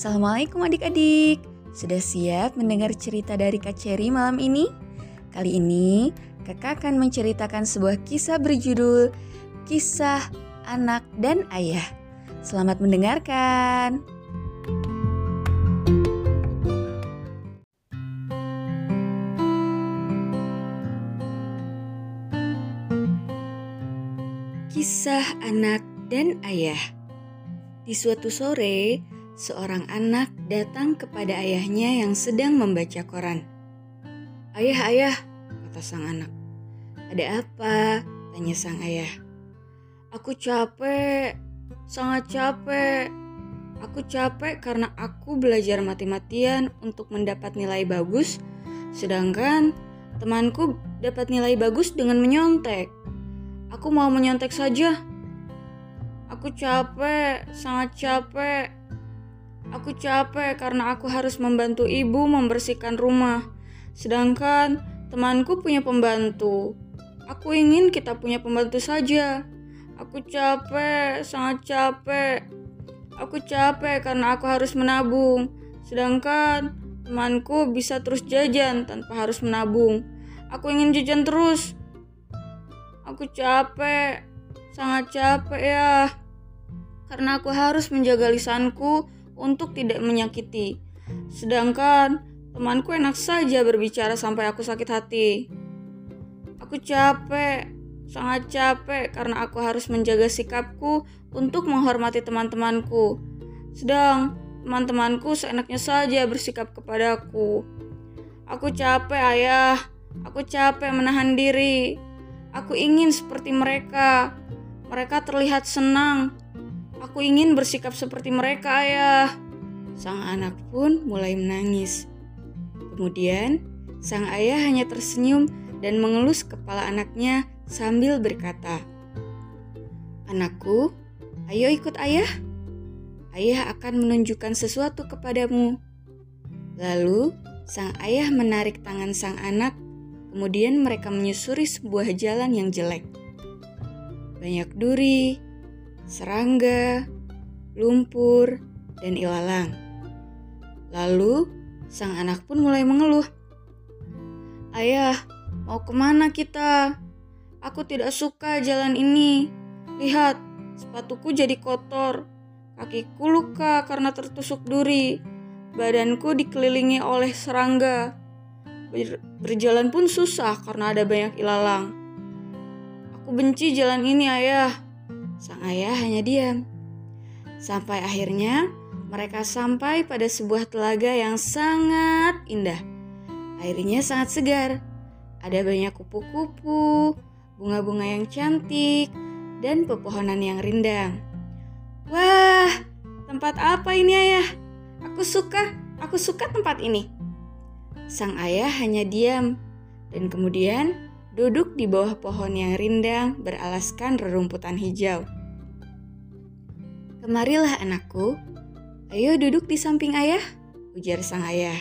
Assalamualaikum adik-adik. Sudah siap mendengar cerita dari Kak Cherry malam ini? Kali ini kakak akan menceritakan sebuah kisah berjudul Kisah Anak dan Ayah. Selamat mendengarkan. Kisah Anak dan Ayah Di suatu sore, seorang anak datang kepada ayahnya yang sedang membaca koran. Ayah, ayah, kata sang anak. Ada apa? Tanya sang ayah. Aku capek, sangat capek. Aku capek karena aku belajar mati-matian untuk mendapat nilai bagus, sedangkan temanku dapat nilai bagus dengan menyontek. Aku mau menyontek saja. Aku capek, sangat capek. Aku capek karena aku harus membantu ibu membersihkan rumah. Sedangkan temanku punya pembantu. Aku ingin kita punya pembantu saja. Aku capek, sangat capek. Aku capek karena aku harus menabung. Sedangkan temanku bisa terus jajan tanpa harus menabung. Aku ingin jajan terus. Aku capek, sangat capek ya. Karena aku harus menjaga lisanku untuk tidak menyakiti. Sedangkan temanku enak saja berbicara sampai aku sakit hati. Aku capek, sangat capek karena aku harus menjaga sikapku untuk menghormati teman-temanku. Sedang teman-temanku seenaknya saja bersikap kepadaku. Aku capek, ayah. Aku capek menahan diri. Aku ingin seperti mereka. Mereka terlihat senang Aku ingin bersikap seperti mereka, ayah. Sang anak pun mulai menangis. Kemudian, sang ayah hanya tersenyum dan mengelus kepala anaknya sambil berkata, "Anakku, ayo ikut ayah. Ayah akan menunjukkan sesuatu kepadamu." Lalu, sang ayah menarik tangan sang anak, kemudian mereka menyusuri sebuah jalan yang jelek. Banyak duri, serangga, lumpur, dan ilalang. Lalu, sang anak pun mulai mengeluh. Ayah, mau ke mana kita? Aku tidak suka jalan ini. Lihat, sepatuku jadi kotor. Kakiku luka karena tertusuk duri. Badanku dikelilingi oleh serangga. Berjalan pun susah karena ada banyak ilalang. Aku benci jalan ini, ayah. Sang ayah hanya diam. Sampai akhirnya mereka sampai pada sebuah telaga yang sangat indah. Airnya sangat segar. Ada banyak kupu-kupu, bunga-bunga yang cantik, dan pepohonan yang rindang. Wah, tempat apa ini ayah? Aku suka, aku suka tempat ini. Sang ayah hanya diam dan kemudian duduk di bawah pohon yang rindang beralaskan rerumputan hijau. Kemarilah anakku, ayo duduk di samping ayah, ujar sang ayah.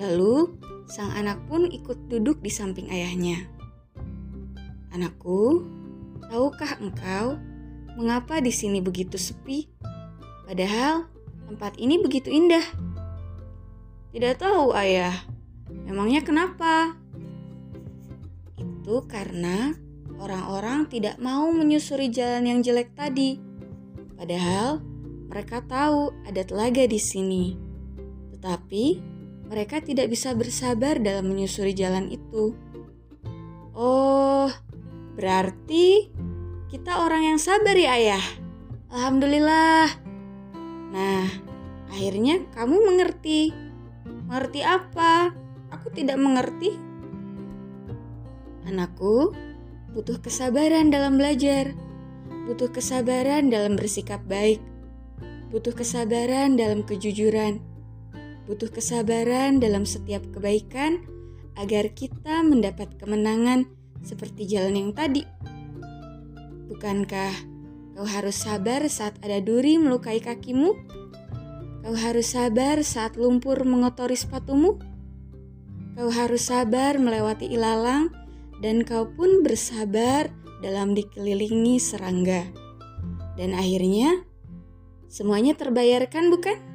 Lalu sang anak pun ikut duduk di samping ayahnya. Anakku, tahukah engkau mengapa di sini begitu sepi? Padahal tempat ini begitu indah. Tidak tahu, ayah. Memangnya kenapa? Itu karena orang-orang tidak mau menyusuri jalan yang jelek tadi. Padahal mereka tahu ada telaga di sini. Tetapi mereka tidak bisa bersabar dalam menyusuri jalan itu. Oh, berarti kita orang yang sabar ya, Ayah. Alhamdulillah. Nah, akhirnya kamu mengerti. Mengerti apa? Aku tidak mengerti. Anakku, butuh kesabaran dalam belajar, butuh kesabaran dalam bersikap baik, butuh kesabaran dalam kejujuran, butuh kesabaran dalam setiap kebaikan agar kita mendapat kemenangan seperti jalan yang tadi. Bukankah kau harus sabar saat ada duri melukai kakimu? Kau harus sabar saat lumpur mengotori sepatumu? Kau harus sabar melewati ilalang dan kau pun bersabar dalam dikelilingi serangga. Dan akhirnya semuanya terbayarkan bukan?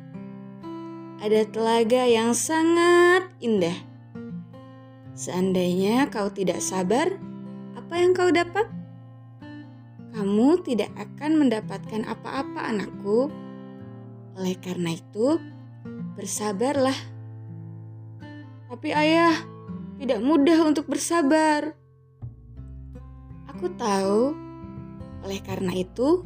ada telaga yang sangat indah. Seandainya kau tidak sabar, apa yang kau dapat? Kamu tidak akan mendapatkan apa-apa, anakku. Oleh karena itu, bersabarlah. Tapi, ayah, tidak mudah untuk bersabar. Aku tahu, oleh karena itu,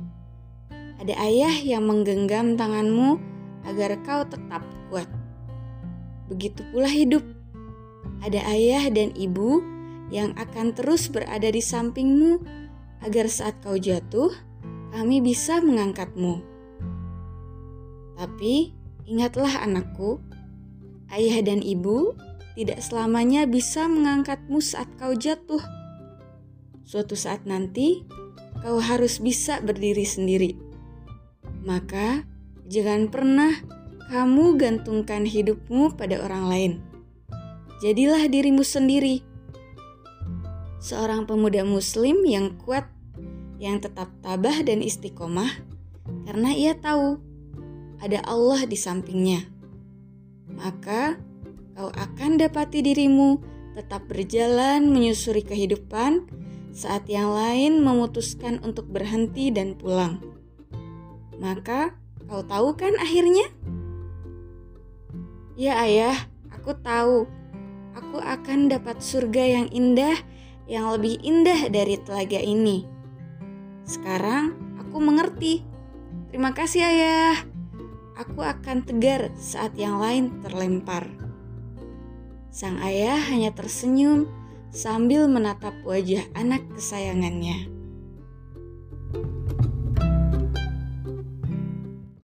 ada ayah yang menggenggam tanganmu agar kau tetap kuat. Begitu pula hidup. Ada ayah dan ibu yang akan terus berada di sampingmu agar saat kau jatuh, kami bisa mengangkatmu. Tapi ingatlah anakku, ayah dan ibu tidak selamanya bisa mengangkatmu saat kau jatuh. Suatu saat nanti, kau harus bisa berdiri sendiri. Maka, jangan pernah kamu gantungkan hidupmu pada orang lain. Jadilah dirimu sendiri. Seorang pemuda Muslim yang kuat, yang tetap tabah dan istiqomah, karena ia tahu ada Allah di sampingnya. Maka, kau akan dapati dirimu tetap berjalan menyusuri kehidupan saat yang lain memutuskan untuk berhenti dan pulang. Maka, kau tahu kan akhirnya? Ya, Ayah, aku tahu. Aku akan dapat surga yang indah, yang lebih indah dari telaga ini. Sekarang aku mengerti. Terima kasih, Ayah. Aku akan tegar saat yang lain terlempar. Sang ayah hanya tersenyum sambil menatap wajah anak kesayangannya.